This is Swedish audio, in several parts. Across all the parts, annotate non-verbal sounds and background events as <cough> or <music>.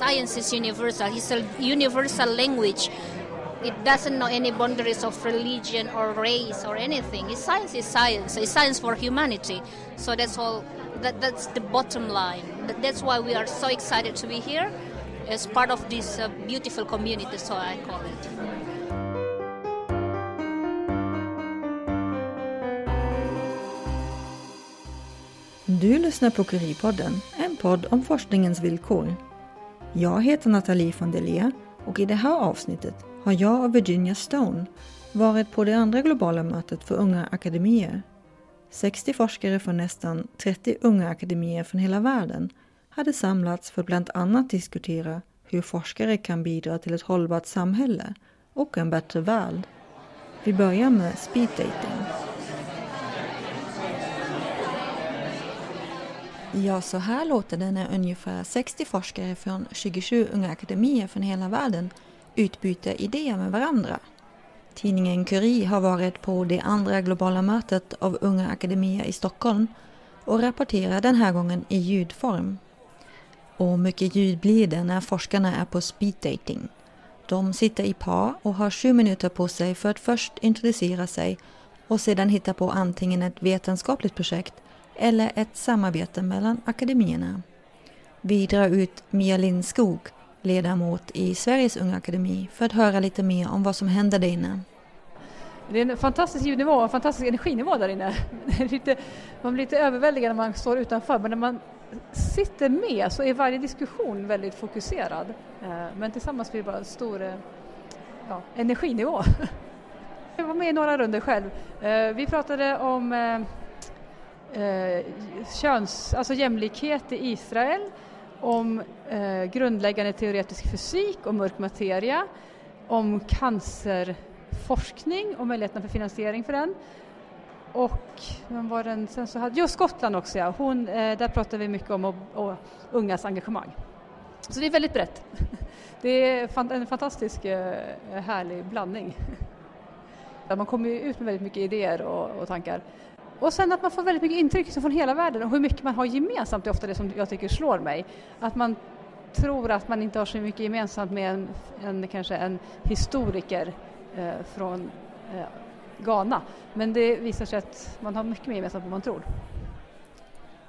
science is universal. It's a universal language. It doesn't know any boundaries of religion or race or anything. It's science is science. It's science for humanity. So that's all. That, that's the bottom line. That's why we are so excited to be here as part of this uh, beautiful community, so I call it. Du lyssnar på Curie-podden, en podd om forskningens villkor. Jag heter Nathalie von Delia och i det här avsnittet har jag och Virginia Stone varit på det andra globala mötet för unga akademier. 60 forskare från nästan 30 unga akademier från hela världen hade samlats för bland annat diskutera hur forskare kan bidra till ett hållbart samhälle och en bättre värld. Vi börjar med speed dating. Ja, så här låter det när ungefär 60 forskare från 27 unga akademier från hela världen utbyter idéer med varandra. Tidningen Curie har varit på det andra globala mötet av unga akademier i Stockholm och rapporterar den här gången i ljudform. Och mycket ljud blir det när forskarna är på speed dating. De sitter i par och har sju minuter på sig för att först introducera sig och sedan hitta på antingen ett vetenskapligt projekt eller ett samarbete mellan akademierna. Vi drar ut Mia Lindskog, ledamot i Sveriges Unga Akademi, för att höra lite mer om vad som händer där inne. Det är en fantastisk ljudnivå och en fantastisk energinivå där inne. <laughs> Lite, man blir lite överväldigad när man står utanför men när man sitter med så är varje diskussion väldigt fokuserad. Eh, men tillsammans blir det bara en stor eh, ja, energinivå. <laughs> Jag var med i några runder själv. Eh, vi pratade om eh, köns, alltså jämlikhet i Israel, om eh, grundläggande teoretisk fysik och mörk materia, om cancerforskning och möjligheterna för finansiering för den. Och vem var den sen så hade, jo Skottland också ja, Hon, eh, där pratar vi mycket om och, och ungas engagemang. Så det är väldigt brett. <laughs> Det är en fantastisk eh, härlig blandning. <laughs> Man kommer ut med väldigt mycket idéer och, och tankar. Och sen att man får väldigt mycket intryck liksom från hela världen och hur mycket man har gemensamt är ofta det som jag tycker slår mig. Att man tror att man inte har så mycket gemensamt med en, en kanske en historiker eh, från eh, Ghana. Men det visar sig att man har mycket mer gemensamt än man tror.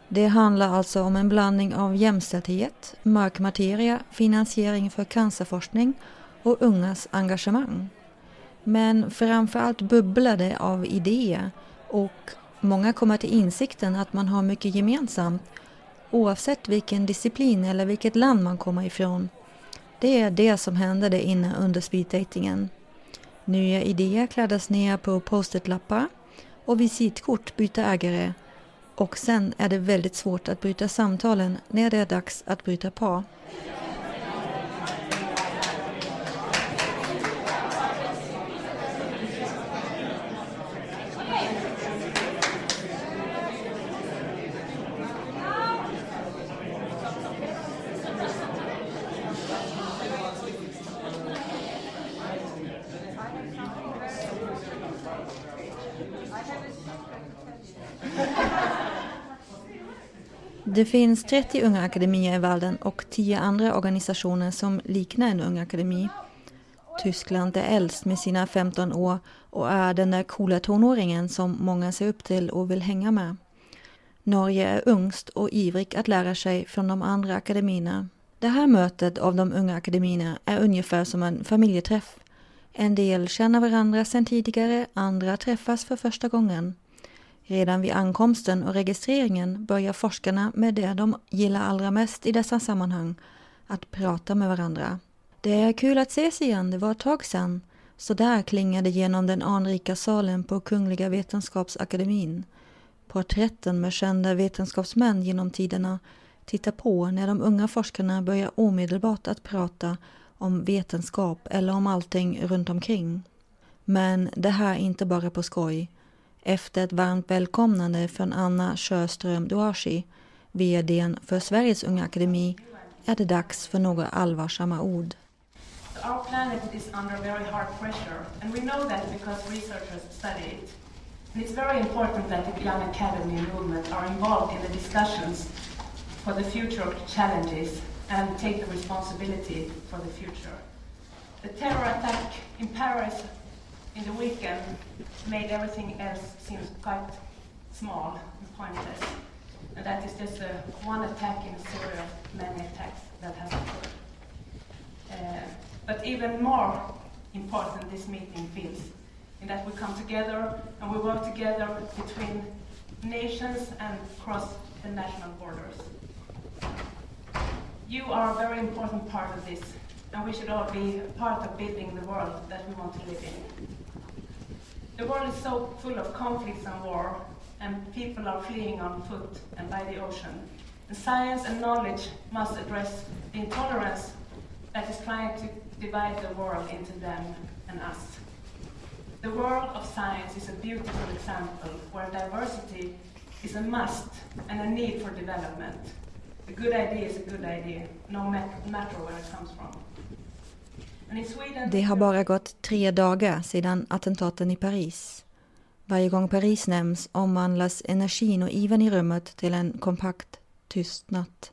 Det handlar alltså om en blandning av jämställdhet, mörk materia, finansiering för cancerforskning och ungas engagemang. Men framförallt bubblar det av idéer och Många kommer till insikten att man har mycket gemensamt oavsett vilken disciplin eller vilket land man kommer ifrån. Det är det som hände där inne under speeddatingen. Nya idéer kladdas ner på post-it-lappar och visitkort byter ägare och sen är det väldigt svårt att bryta samtalen när det är dags att bryta par. Det finns 30 unga akademier i världen och 10 andra organisationer som liknar en ung akademi. Tyskland är äldst med sina 15 år och är den där coola tonåringen som många ser upp till och vill hänga med. Norge är ungst och ivrig att lära sig från de andra akademierna. Det här mötet av de unga akademierna är ungefär som en familjeträff. En del känner varandra sedan tidigare, andra träffas för första gången. Redan vid ankomsten och registreringen börjar forskarna med det de gillar allra mest i dessa sammanhang, att prata med varandra. Det är kul att ses igen, det var ett tag sedan. Så där klingade genom den anrika salen på Kungliga Vetenskapsakademin. Porträtten med kända vetenskapsmän genom tiderna tittar på när de unga forskarna börjar omedelbart att prata om vetenskap eller om allting runt omkring. Men det här är inte bara på skoj. Efter ett varmt välkomnande från Anna Sjöström Duashi, VD för Sveriges Unga Akademi, är det dags för några allvarsamma ord. Our planet is under very hard pressure and we know that because researchers study it. And it's very important that the Young Academy movement are involved in the discussions for the future challenges and take responsibility for the future. The terror attack in Paris in the weekend made everything else seem quite small and pointless. And that is just uh, one attack in a series of many attacks that has occurred. Uh, but even more important this meeting feels in that we come together and we work together between nations and across the national borders. You are a very important part of this, and we should all be part of building the world that we want to live in. The world is so full of conflicts and war, and people are fleeing on foot and by the ocean. And science and knowledge must address the intolerance that is trying to divide the world into them and us. The world of science is a beautiful example where diversity is a must and a need for development. A good idea is a good idea, no matter where it comes from. Det har bara gått tre dagar sedan attentaten i Paris. Varje gång Paris nämns omvandlas energin och iven i rummet till en kompakt tystnad.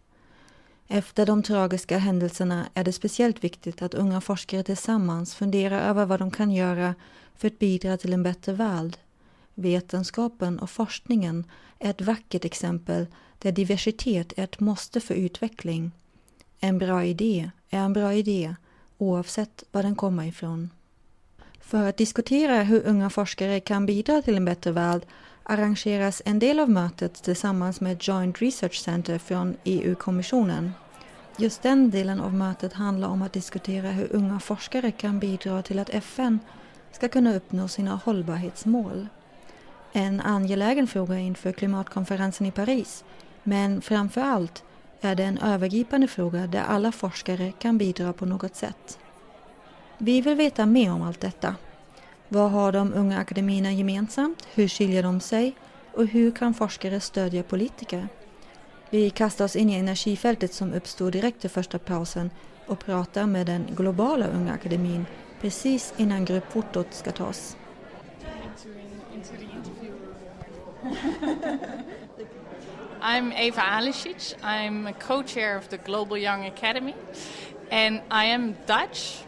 Efter de tragiska händelserna är det speciellt viktigt att unga forskare tillsammans funderar över vad de kan göra för att bidra till en bättre värld. Vetenskapen och forskningen är ett vackert exempel där diversitet är ett måste för utveckling. En bra idé är en bra idé oavsett var den kommer ifrån. För att diskutera hur unga forskare kan bidra till en bättre värld arrangeras en del av mötet tillsammans med Joint Research Center från EU-kommissionen. Just den delen av mötet handlar om att diskutera hur unga forskare kan bidra till att FN ska kunna uppnå sina hållbarhetsmål. En angelägen fråga inför klimatkonferensen i Paris, men framför allt är det en övergripande fråga där alla forskare kan bidra på något sätt. Vi vill veta mer om allt detta. Vad har de unga akademierna gemensamt? Hur skiljer de sig? Och hur kan forskare stödja politiker? Vi kastar oss in i energifältet som uppstod direkt i första pausen och pratar med den globala unga akademin precis innan gruppfotot ska tas. <laughs> I'm Eva Alisic. I'm a co-chair of the Global Young Academy and I am Dutch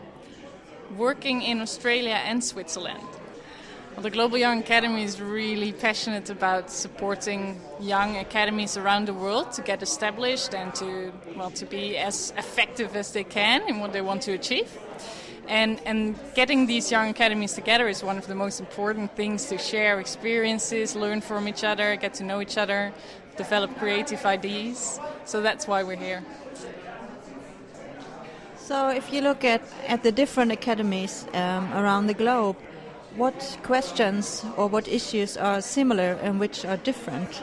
working in Australia and Switzerland. Well, the Global Young Academy is really passionate about supporting young academies around the world to get established and to well to be as effective as they can in what they want to achieve. And, and getting these young academies together is one of the most important things to share experiences, learn from each other, get to know each other, develop creative ideas. So that's why we're here. So, if you look at, at the different academies um, around the globe, what questions or what issues are similar and which are different?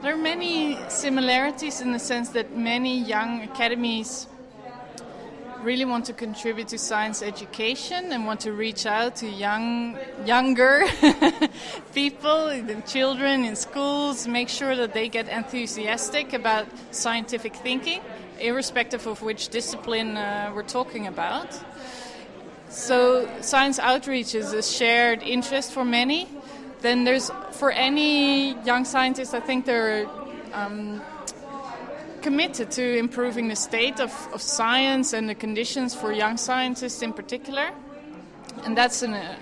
There are many similarities in the sense that many young academies really want to contribute to science education and want to reach out to young younger <laughs> people the children in schools make sure that they get enthusiastic about scientific thinking irrespective of which discipline uh, we're talking about. So science outreach is a shared interest for many. Then there's for any young scientist i think there are um, committed to improving the state of, of science and the conditions for young scientists in particular. And that's an, uh,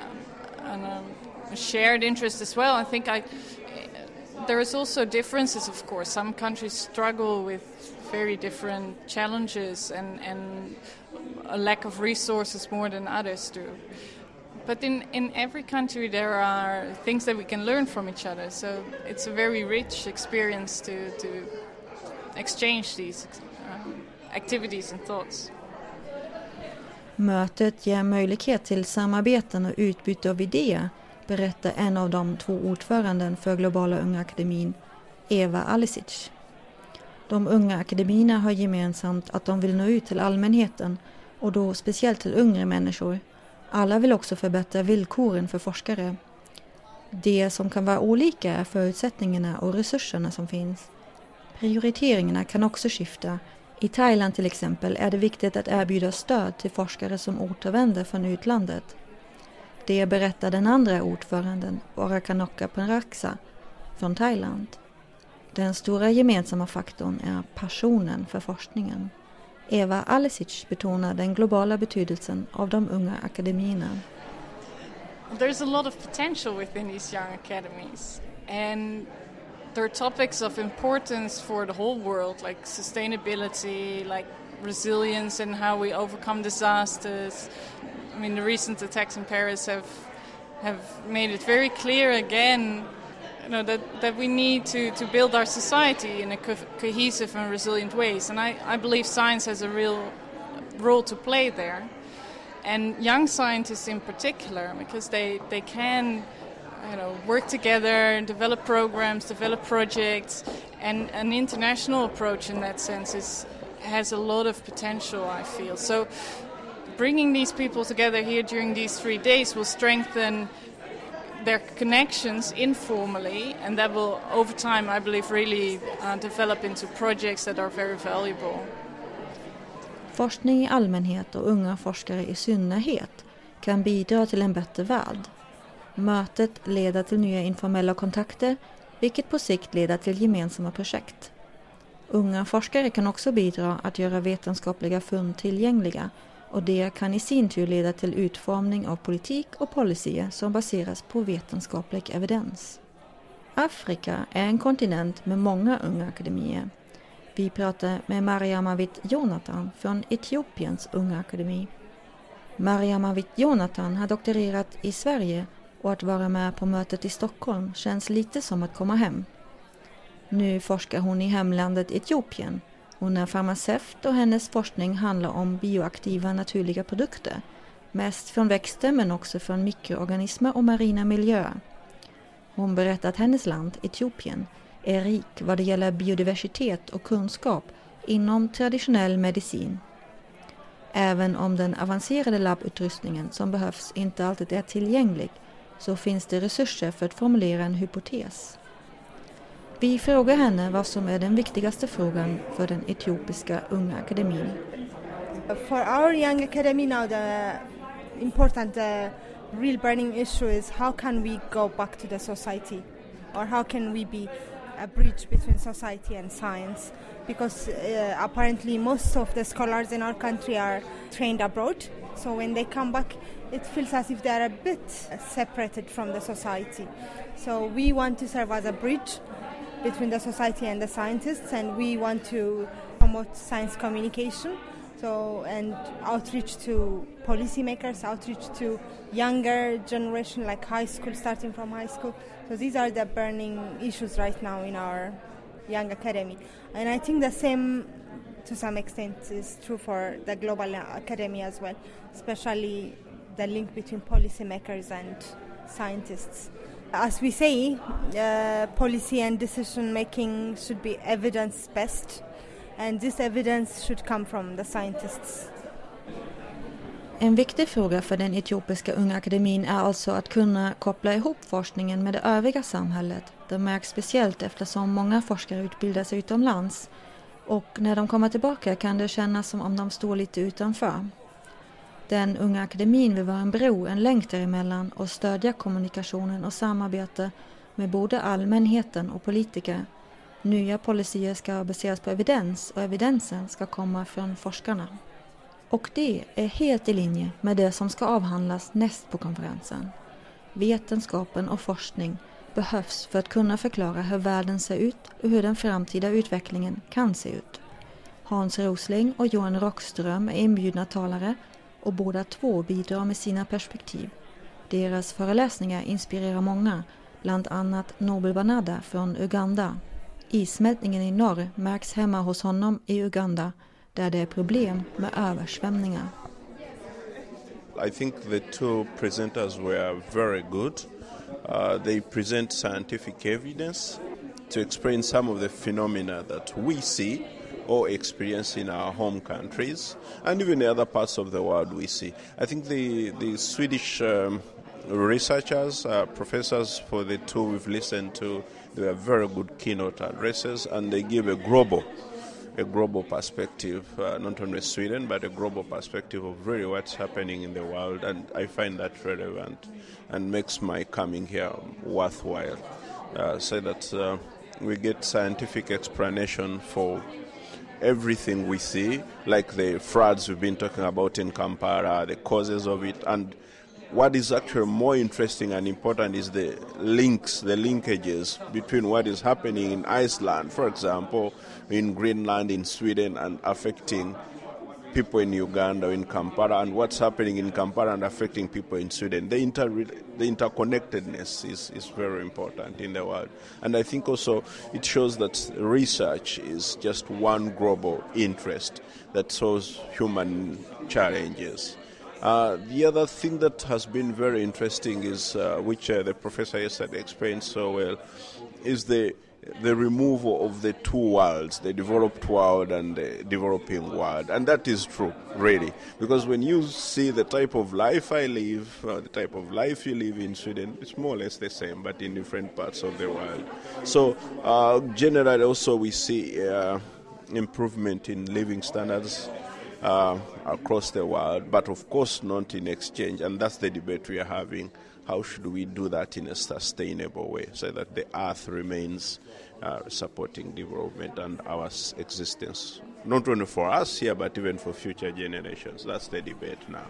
an, uh, a shared interest as well. I think I, there is also differences, of course. Some countries struggle with very different challenges and, and a lack of resources more than others do. But in, in every country, there are things that we can learn from each other. So it's a very rich experience to, to exchange these um, activities and thoughts. Mötet ger möjlighet till samarbeten och utbyte av idéer, berättar en av de två ordföranden för Globala Unga Akademin, Eva Alisic. De unga akademierna har gemensamt att de vill nå ut till allmänheten och då speciellt till yngre människor. Alla vill också förbättra villkoren för forskare. Det som kan vara olika är förutsättningarna och resurserna som finns. Prioriteringarna kan också skifta. I Thailand till exempel är det viktigt att erbjuda stöd till forskare som återvänder från utlandet. Det berättar den andra ordföranden, Orakanokka Penraksa, från Thailand. Den stora gemensamma faktorn är passionen för forskningen. Eva Alesic betonar den globala betydelsen av de unga akademierna. There's a lot of potential within these young academies and there are topics of importance for the whole world like sustainability, like resilience and how we overcome disasters. I mean the recent attacks in Paris have have made it very clear again you know, that, that we need to, to build our society in a co- cohesive and resilient ways. And I, I believe science has a real role to play there. And young scientists in particular, because they, they can you know, work together, develop programs, develop projects, and an international approach in that sense is, has a lot of potential, I feel. So bringing these people together here during these three days will strengthen their connections informally, and that will, over time, I believe, really uh, develop into projects that are very valuable. Forskning i allmänhet och unga forskare i synnerhet kan bidra till en bättre värld. Mötet leder till nya informella kontakter, vilket på sikt leder till gemensamma projekt. Unga forskare kan också bidra att göra vetenskapliga fynd tillgängliga och det kan i sin tur leda till utformning av politik och policyer som baseras på vetenskaplig evidens. Afrika är en kontinent med många unga akademier. Vi pratar med Mariamavit Jonathan från Etiopiens unga akademi. Mariamavit Jonathan har doktorerat i Sverige och att vara med på mötet i Stockholm känns lite som att komma hem. Nu forskar hon i hemlandet Etiopien hon är farmaceut och hennes forskning handlar om bioaktiva naturliga produkter. Mest från växter men också från mikroorganismer och marina miljöer. Hon berättar att hennes land, Etiopien, är rik vad det gäller biodiversitet och kunskap inom traditionell medicin. Även om den avancerade labbutrustningen som behövs inte alltid är tillgänglig så finns det resurser för att formulera en hypotes. Vi frågar henne vad som är den viktigaste frågan för den etiopiska unga akademin. For our young academy now the important uh, real burning issue is how can we go back to the society or how can we be a bridge between society and science because uh, apparently most of the scholars in our country are trained abroad so when they come back it feels as if they are a bit separated from the society so we want to serve as a bridge between the society and the scientists, and we want to promote science communication. So and outreach to policymakers, outreach to younger generation, like high school, starting from high school. So these are the burning issues right now in our young academy, and I think the same to some extent is true for the global academy as well, especially the link between policymakers and scientists as we say, uh, policy and decision making should be evidence based, and this evidence should come from the scientists. En viktig fråga för den etiopiska unga akademin är alltså att kunna koppla ihop forskningen med det övriga samhället. Det märks speciellt eftersom många forskare utbildar sig utomlands och när de kommer tillbaka kan det kännas som om de står lite utanför. Den unga akademin vill vara en bro, en länk däremellan och stödja kommunikationen och samarbete med både allmänheten och politiker. Nya policyer ska baseras på evidens och evidensen ska komma från forskarna. Och det är helt i linje med det som ska avhandlas näst på konferensen. Vetenskapen och forskning behövs för att kunna förklara hur världen ser ut och hur den framtida utvecklingen kan se ut. Hans Rosling och Johan Rockström är inbjudna talare och båda två bidrar med sina perspektiv. Deras föreläsningar inspirerar många, bland annat Nobel Banada från Uganda. Issmältningen i norr märks hemma hos honom i Uganda där det är problem med översvämningar. I think the two presenters were very good. Uh, they present scientific evidence to explain some of the phenomena that we see or experience in our home countries and even the other parts of the world we see. I think the, the Swedish um, researchers, uh, professors for the two we've listened to, they were very good keynote addresses and they give a global a global perspective, uh, not only Sweden, but a global perspective of really what's happening in the world, and I find that relevant and makes my coming here worthwhile. Uh, so that uh, we get scientific explanation for everything we see, like the floods we've been talking about in Kampala, the causes of it, and what is actually more interesting and important is the links, the linkages between what is happening in Iceland, for example, in Greenland, in Sweden, and affecting people in Uganda, in Kampala, and what's happening in Kampala and affecting people in Sweden. The, inter- the interconnectedness is, is very important in the world. And I think also it shows that research is just one global interest that solves human challenges. Uh, the other thing that has been very interesting is, uh, which uh, the professor yesterday explained so well, is the the removal of the two worlds, the developed world and the developing world. And that is true, really. Because when you see the type of life I live, uh, the type of life you live in Sweden, it's more or less the same, but in different parts of the world. So, uh, generally, also, we see uh, improvement in living standards. Uh, across the world, but of course not in exchange, and that's the debate we are having. How should we do that in a sustainable way so that the earth remains uh, supporting development and our existence, not only for us here but even for future generations? That's the debate now.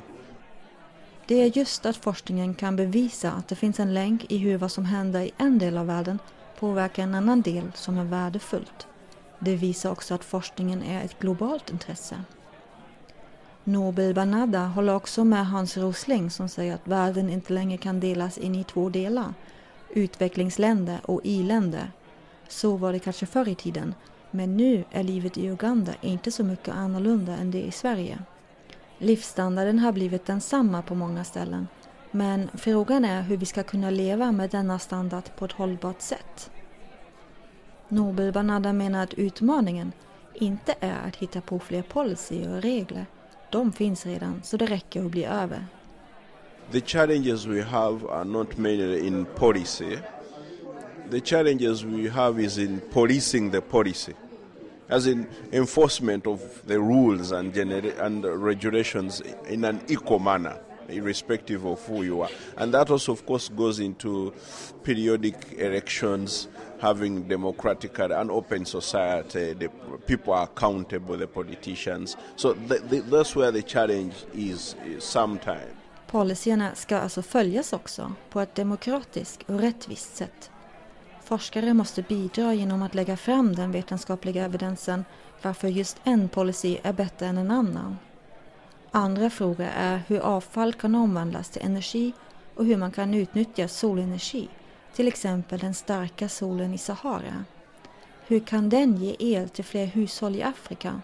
Det är just att forskningen kan bevisa att det finns en länk i hur vad som händer i en del av världen påverkar en annan del som är värdefullt. Det visar också att forskningen är ett globalt intresse. Nobel Banada håller också med Hans Rosling som säger att världen inte längre kan delas in i två delar, utvecklingsländer och i-länder. Så var det kanske förr i tiden, men nu är livet i Uganda inte så mycket annorlunda än det i Sverige. Livsstandarden har blivit densamma på många ställen, men frågan är hur vi ska kunna leva med denna standard på ett hållbart sätt. Nobel Banada menar att utmaningen inte är att hitta på fler policyer och regler de finns redan, så det räcker att bli över. The challenges we have are not mainly in policy. The challenges we have is in policing the policy, as in enforcement of the rules and, and regulations in an equal manner irrespective of who you are. And that also, of course, goes into periodic elections, having democratic and open society. The people are accountable, the politicians. So the, the, that's where the challenge is, is sometimes. Policyerna ska alltså följas också på ett demokratiskt och rättvist sätt. Forskare måste bidra genom att lägga fram den vetenskapliga evidensen varför just en policy är bättre än en annan. Andra frågor är hur avfall kan omvandlas till energi och hur man kan utnyttja solenergi, till exempel den starka solen i Sahara. Hur kan den ge el till fler hushåll i Afrika?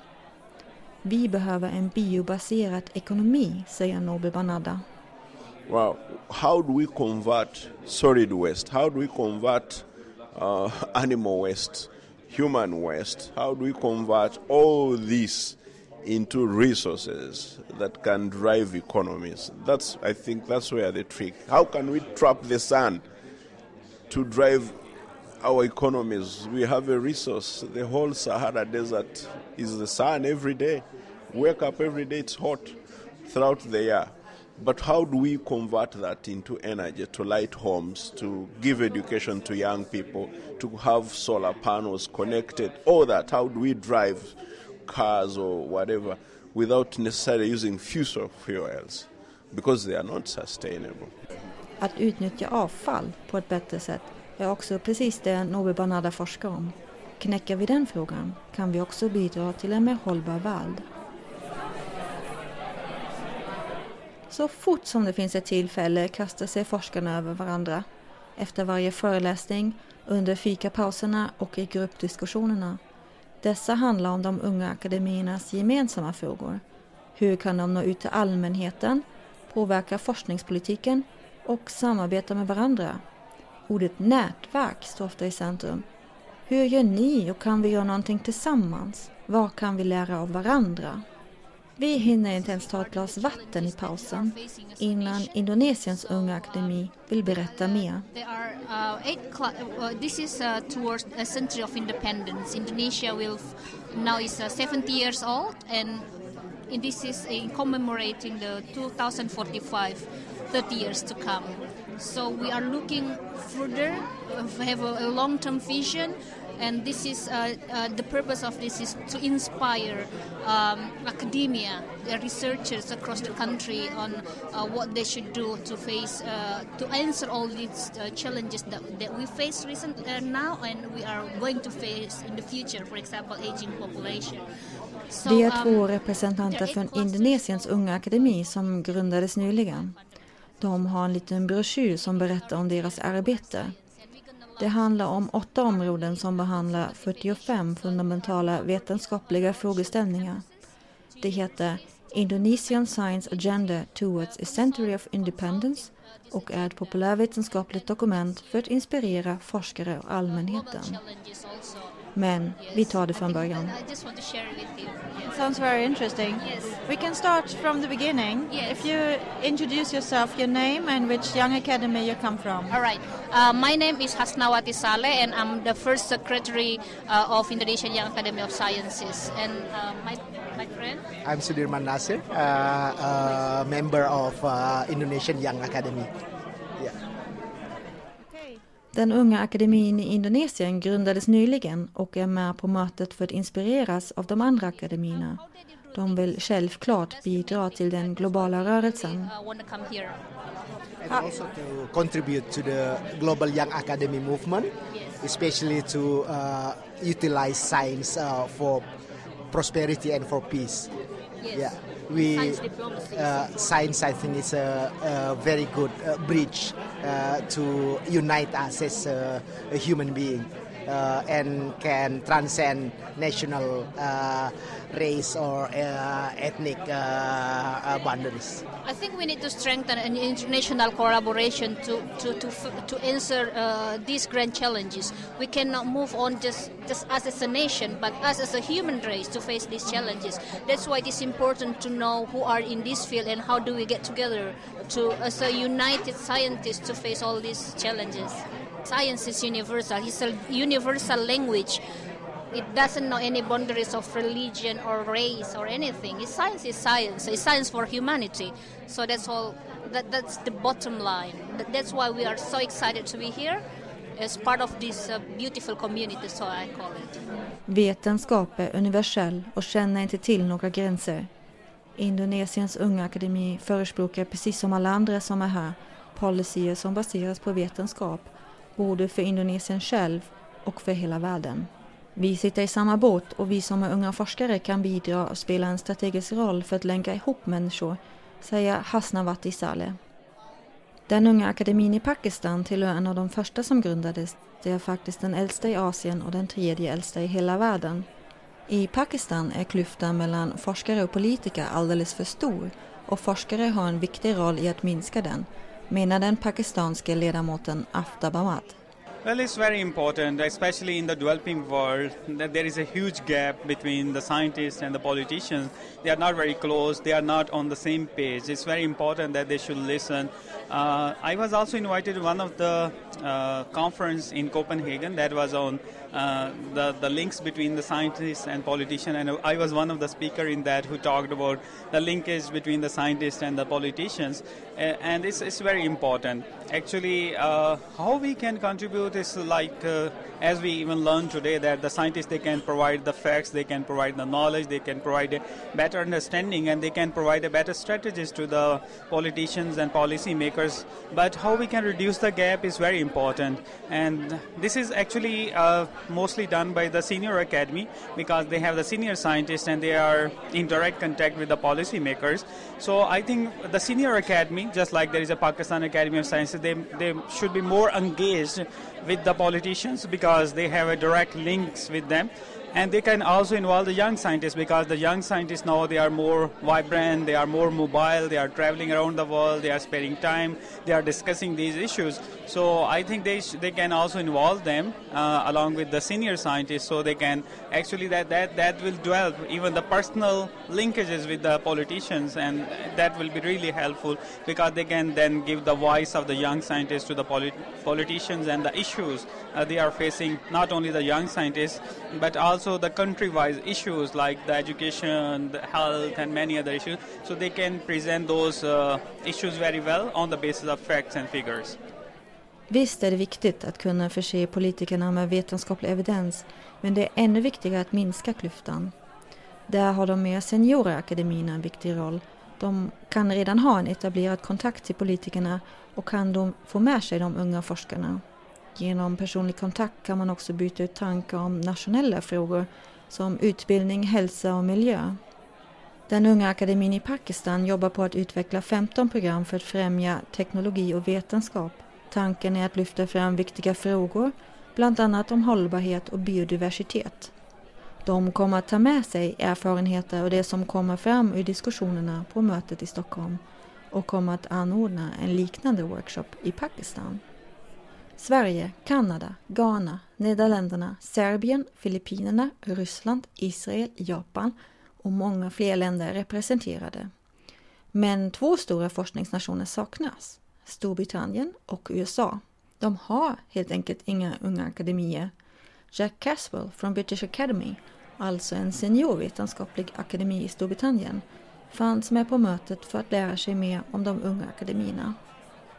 Vi behöver en biobaserad ekonomi, säger Nobel Banada. Well, how do we convert solid waste? How do we convert uh, animal waste, human waste? How do we convert all this into resources that can drive economies. That's I think that's where the trick. How can we trap the sun to drive our economies? We have a resource. The whole Sahara Desert is the sun every day. Wake up every day, it's hot throughout the year. But how do we convert that into energy to light homes, to give education to young people, to have solar panels connected? All that. How do we drive cars or whatever without necessarily using fossil fuels because they are not sustainable. Att utnyttja avfall på ett bättre sätt är också precis det Nobel Banada forskar om. Knäcker vi den frågan kan vi också bidra till en mer hållbar värld. Så fort som det finns ett tillfälle kastar sig forskarna över varandra. Efter varje föreläsning, under fikapauserna och i gruppdiskussionerna dessa handlar om de unga akademiernas gemensamma frågor. Hur kan de nå ut till allmänheten, påverka forskningspolitiken och samarbeta med varandra? Ordet nätverk står ofta i centrum. Hur gör ni och kan vi göra någonting tillsammans? Vad kan vi lära av varandra? Vi hinner inte ens ta ett glas vatten i pausen innan Indonesiens unga akademi vill berätta mer. Det här är this is uh, towards a century of independence. Indonesia will now is uh, 70 years old and this is in commemorating the 2045 30 years to come. So we are looking further, uh, have a, a long-term vision, and this is uh, uh, the purpose of this is to inspire um, academia, the researchers across the country on uh, what they should do to face, uh, to answer all these uh, challenges that, that we face recent uh, now and we are going to face in the future. For example, aging population. Det är um, två representanter från Indonesiens unga akademi som grundades nyligen. De har en liten broschyr som berättar om deras arbete. Det handlar om åtta områden som behandlar 45 fundamentala vetenskapliga frågeställningar. Det heter Indonesian Science Agenda Towards a Century of Independence och är ett populärvetenskapligt dokument för att inspirera forskare och allmänheten. Men vi tar det från början. Sounds very interesting. Yes. We can start from the beginning. Yes. If you introduce yourself, your name, and which young academy you come from. All right. Uh, my name is Hasnawati Saleh, and I'm the first secretary uh, of Indonesian Young Academy of Sciences. And uh, my my friend. I'm Sudirman Nasir, uh, a member of uh, Indonesian Young Academy. Den unga akademin i Indonesien grundades nyligen och är med på mötet för att inspireras av de andra akademierna. De vill självklart bidra till den globala rörelsen. Uh. And also to contribute to the global young academy movement, especially to uh, utilize science uh, for prosperity and for peace. Yes. Yeah, we Science uh, science. I think is a, a very good uh, bridge uh, to unite us as a, a human being. Uh, and can transcend national uh, race or uh, ethnic uh, uh, boundaries. I think we need to strengthen an international collaboration to to to, to answer uh, these grand challenges. We cannot move on just just us as a nation, but us as a human race to face these challenges. That's why it is important to know who are in this field and how do we get together to as a united scientists to face all these challenges. Science is universal. It's a universal language. It doesn't know any boundaries of religion or race or anything. It's science is science. It's science for humanity. So that's all. That, that's the bottom line. That's why we are so excited to be here as part of this uh, beautiful community, so I call it. Vetenskap är universell och känner inte till några gränser. Indonesiens unga akademi förespråkar precis som alla andra som är här policyer som baseras på vetenskap, både för Indonesien själv och för hela världen. Vi sitter i samma båt och vi som är unga forskare kan bidra och spela en strategisk roll för att länka ihop människor, säger Hasnavati Saleh. Den unga akademin i Pakistan tillhör en av de första som grundades. Det är faktiskt den äldsta i Asien och den tredje äldsta i hela världen. I Pakistan är klyftan mellan forskare och politiker alldeles för stor och forskare har en viktig roll i att minska den, menar den pakistanske ledamoten Aftab Ahmad. Well, it's very important, especially in the developing world, that there is a huge gap between the scientists and the politicians. They are not very close, they are not on the same page. It's very important that they should listen. Uh, I was also invited to one of the uh, conference in Copenhagen that was on uh, the, the links between the scientists and politicians, and I was one of the speaker in that who talked about the linkage between the scientists and the politicians, uh, and it's, it's very important. Actually, uh, how we can contribute is like, uh, as we even learned today, that the scientists they can provide the facts, they can provide the knowledge, they can provide a better understanding, and they can provide a better strategies to the politicians and policymakers. But how we can reduce the gap is very important, and this is actually uh, mostly done by the senior academy because they have the senior scientists and they are in direct contact with the policy makers. So I think the senior academy, just like there is a Pakistan Academy of Sciences, they, they should be more engaged with the politicians because they have a direct links with them and they can also involve the young scientists because the young scientists now they are more vibrant they are more mobile they are traveling around the world they are spending time they are discussing these issues so i think they sh- they can also involve them uh, along with the senior scientists so they can actually that that that will develop even the personal linkages with the politicians and that will be really helpful because they can then give the voice of the young scientists to the polit- politicians and the issues uh, they are facing not only the young scientists but also the country-wise issues like the education, the health, and many other issues. So they can present those uh, issues very well on the basis of facts and figures. Visst är det viktigt att kunna förse politikerna med vetenskaplig evidens, men det är ännu viktigare att minska klyftan. Där har de mer seniora akademierna en viktig roll. De kan redan ha en etablerad kontakt till politikerna och kan de få med sig de unga forskarna. Genom personlig kontakt kan man också byta ut tankar om nationella frågor som utbildning, hälsa och miljö. Den unga akademin i Pakistan jobbar på att utveckla 15 program för att främja teknologi och vetenskap. Tanken är att lyfta fram viktiga frågor, bland annat om hållbarhet och biodiversitet. De kommer att ta med sig erfarenheter och det som kommer fram ur diskussionerna på mötet i Stockholm och kommer att anordna en liknande workshop i Pakistan. Sverige, Kanada, Ghana, Nederländerna, Serbien, Filippinerna, Ryssland, Israel, Japan och många fler länder är representerade. Men två stora forskningsnationer saknas. Storbritannien och USA. De har helt enkelt inga unga akademier. Jack Caswell från British Academy, alltså en seniorvetenskaplig akademi i Storbritannien, fanns med på mötet för att lära sig mer om de unga akademierna.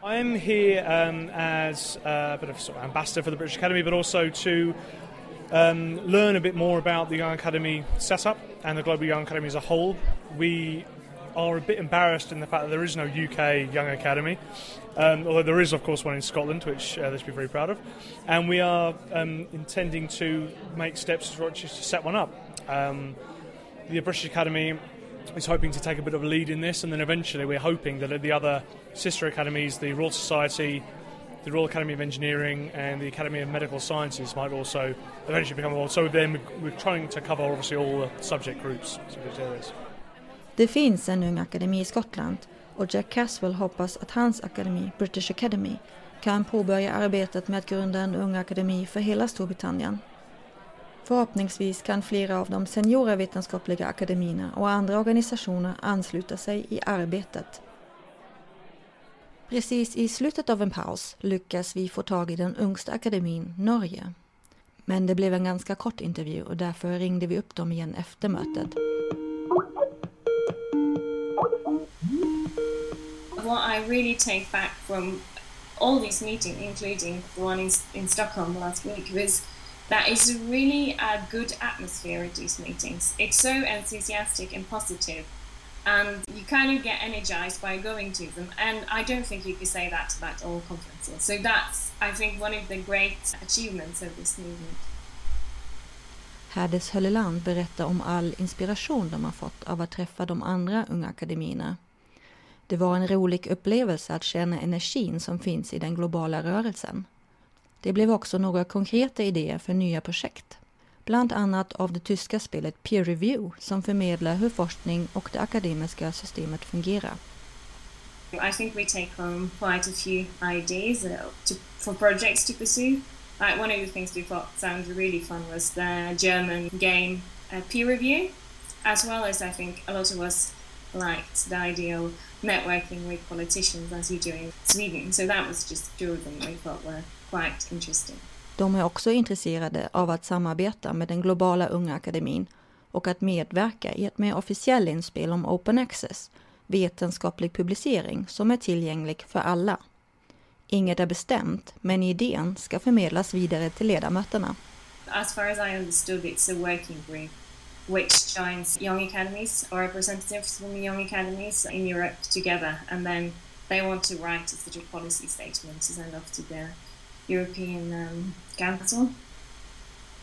I'm here um, as uh, a bit of sort of ambassador for the British Academy, but also to um, learn a bit more about the Young Academy setup and the Global Young Academy as a whole. We are a bit embarrassed in the fact that there is no UK Young Academy, um, although there is, of course, one in Scotland, which uh, they should be very proud of. And we are um, intending to make steps to, to set one up. Um, the British Academy is hoping to take a bit of a lead in this, and then eventually we're hoping that the other sister academies, the Royal Society, the Royal Academy of Engineering, and the Academy of Medical Sciences, might also eventually become involved. So then we're trying to cover obviously all the subject groups. Det finns en ung akademi i Skottland och Jack Caswell hoppas att hans akademi, British Academy, kan påbörja arbetet med att grunda en ung akademi för hela Storbritannien. Förhoppningsvis kan flera av de seniora vetenskapliga akademierna och andra organisationer ansluta sig i arbetet. Precis i slutet av en paus lyckas vi få tag i den yngsta akademin, Norge. Men det blev en ganska kort intervju och därför ringde vi upp dem igen efter mötet. What I really take back from all these meetings, including the one in, in Stockholm last week, was that it's really a good atmosphere at these meetings. It's so enthusiastic and positive, and you kind of get energized by going to them. And I don't think you could say that about all conferences. So that's, I think, one of the great achievements of this movement. Herdes Hölleland berättar om all inspiration de har fått av att träffa de andra unga akademierna. Det var en rolig upplevelse att känna energin som finns i den globala rörelsen. Det blev också några konkreta idéer för nya projekt. Bland annat av det tyska spelet Peer Review som förmedlar hur forskning och det akademiska systemet fungerar. I think we take home quite a few ideas to, for projects to pursue. Like one of the things we thought sounded really fun was the German game uh, peer review, as well as I think a lot of us liked the idea of networking with politicians as you do in Sweden. So that was just two of them we thought were quite interesting. De är också intresserade av att samarbeta med den globala unga akademin och att medverka i ett mer officiellt inspel om open access, vetenskaplig publicering som är tillgänglig för alla. Inget är bestämt, men idén ska förmedlas vidare till ledamöterna. As far as I understood, it's a working group which joins young academies or representatives from young academies in Europe together, and then they want to write a sort of policy statement to send off to the European um, Council.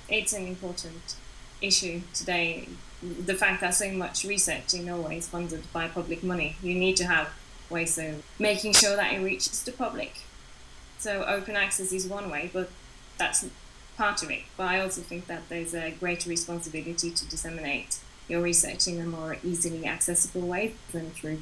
It's an important issue today. The fact that so much research in Norway is funded by public money, you need to have ways of making sure that it reaches the public. So open access is one way, but that's part of it. But I also think that there's a greater responsibility to disseminate your research in a more easily accessible way than through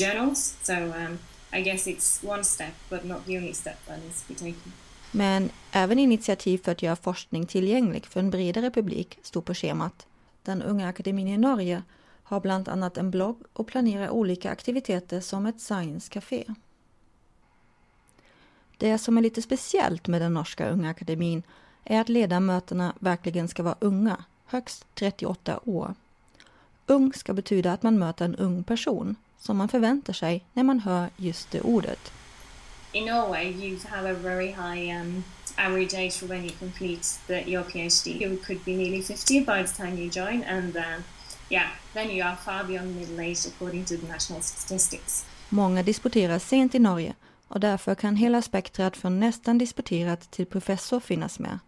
journals. So um, I guess it's one step, but not the only step that needs to be taken. Men även initiativ för att göra forskning tillgänglig för en bredare publik stod på schemat. Den unga akademin i Norge har bland annat en blogg och planerar olika aktiviteter som ett science café. Det som är lite speciellt med den norska unga akademin är att ledamöterna verkligen ska vara unga, högst 38 år. Ung ska betyda att man möter en ung person, som man förväntar sig när man hör just det ordet. in Norway, you have a very high um, average age for when you complete the, your PhD. You could be nearly 50 by the time you join, and uh, yeah, then you are far beyond middle age according to the national statistics. Många disputerar sent i Norge och därför kan hela spektrat från nästan disputerat till professor finnas med.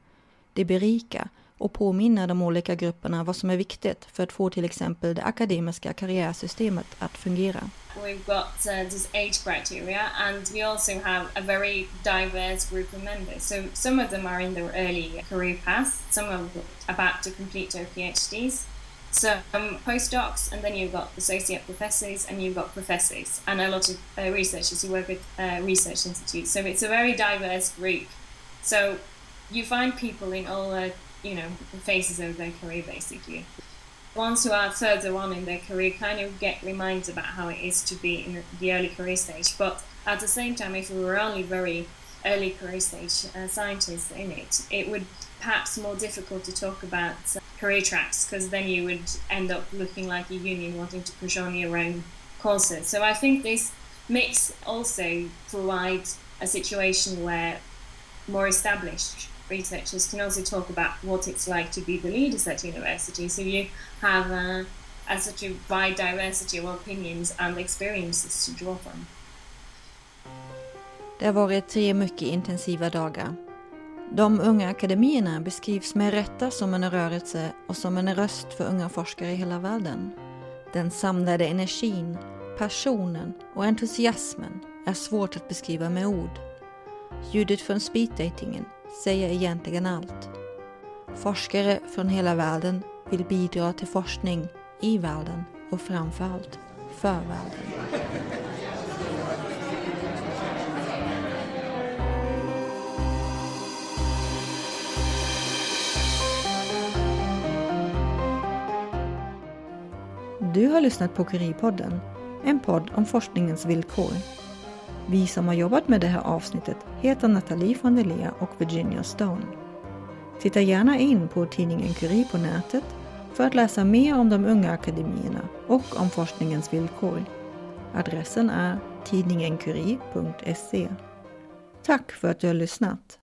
Det berikar och påminner de olika grupperna vad som är viktigt för att få till exempel det akademiska karriärsystemet att fungera. We've got uh, this age criteria and we also have a very diverse group of members. So some of them are in their early career path, some are about to complete their PhDs, some postdocs, and then you've got associate professors and you've got professors and a lot of uh, researchers who work at uh, research institutes. So it's a very diverse group. So you find people in all uh, you know phases of their career basically. Ones who are further on in their career kind of get reminded about how it is to be in the early career stage. But at the same time, if we were only very early career stage uh, scientists in it, it would perhaps more difficult to talk about uh, career tracks because then you would end up looking like a union wanting to push on your own courses. So I think this mix also provides a situation where more established researchers can also talk about what it's like to be the leaders at university. So you have a, a such a wide diversity of opinions and experiences to draw from. Det har varit tre mycket intensiva dagar. De unga akademierna beskrivs med rätta som en rörelse och som en röst för unga forskare i hela världen. Den samlade energin, passionen och entusiasmen är svårt att beskriva med ord. Ljudet från speeddatingen säger egentligen allt. Forskare från hela världen vill bidra till forskning i världen och framförallt för världen. Du har lyssnat på Curie-podden, en podd om forskningens villkor. Vi som har jobbat med det här avsnittet heter Nathalie von der Lea och Virginia Stone. Titta gärna in på tidningen Curie på nätet för att läsa mer om de unga akademierna och om forskningens villkor. Adressen är tidningencurie.se. Tack för att du har lyssnat!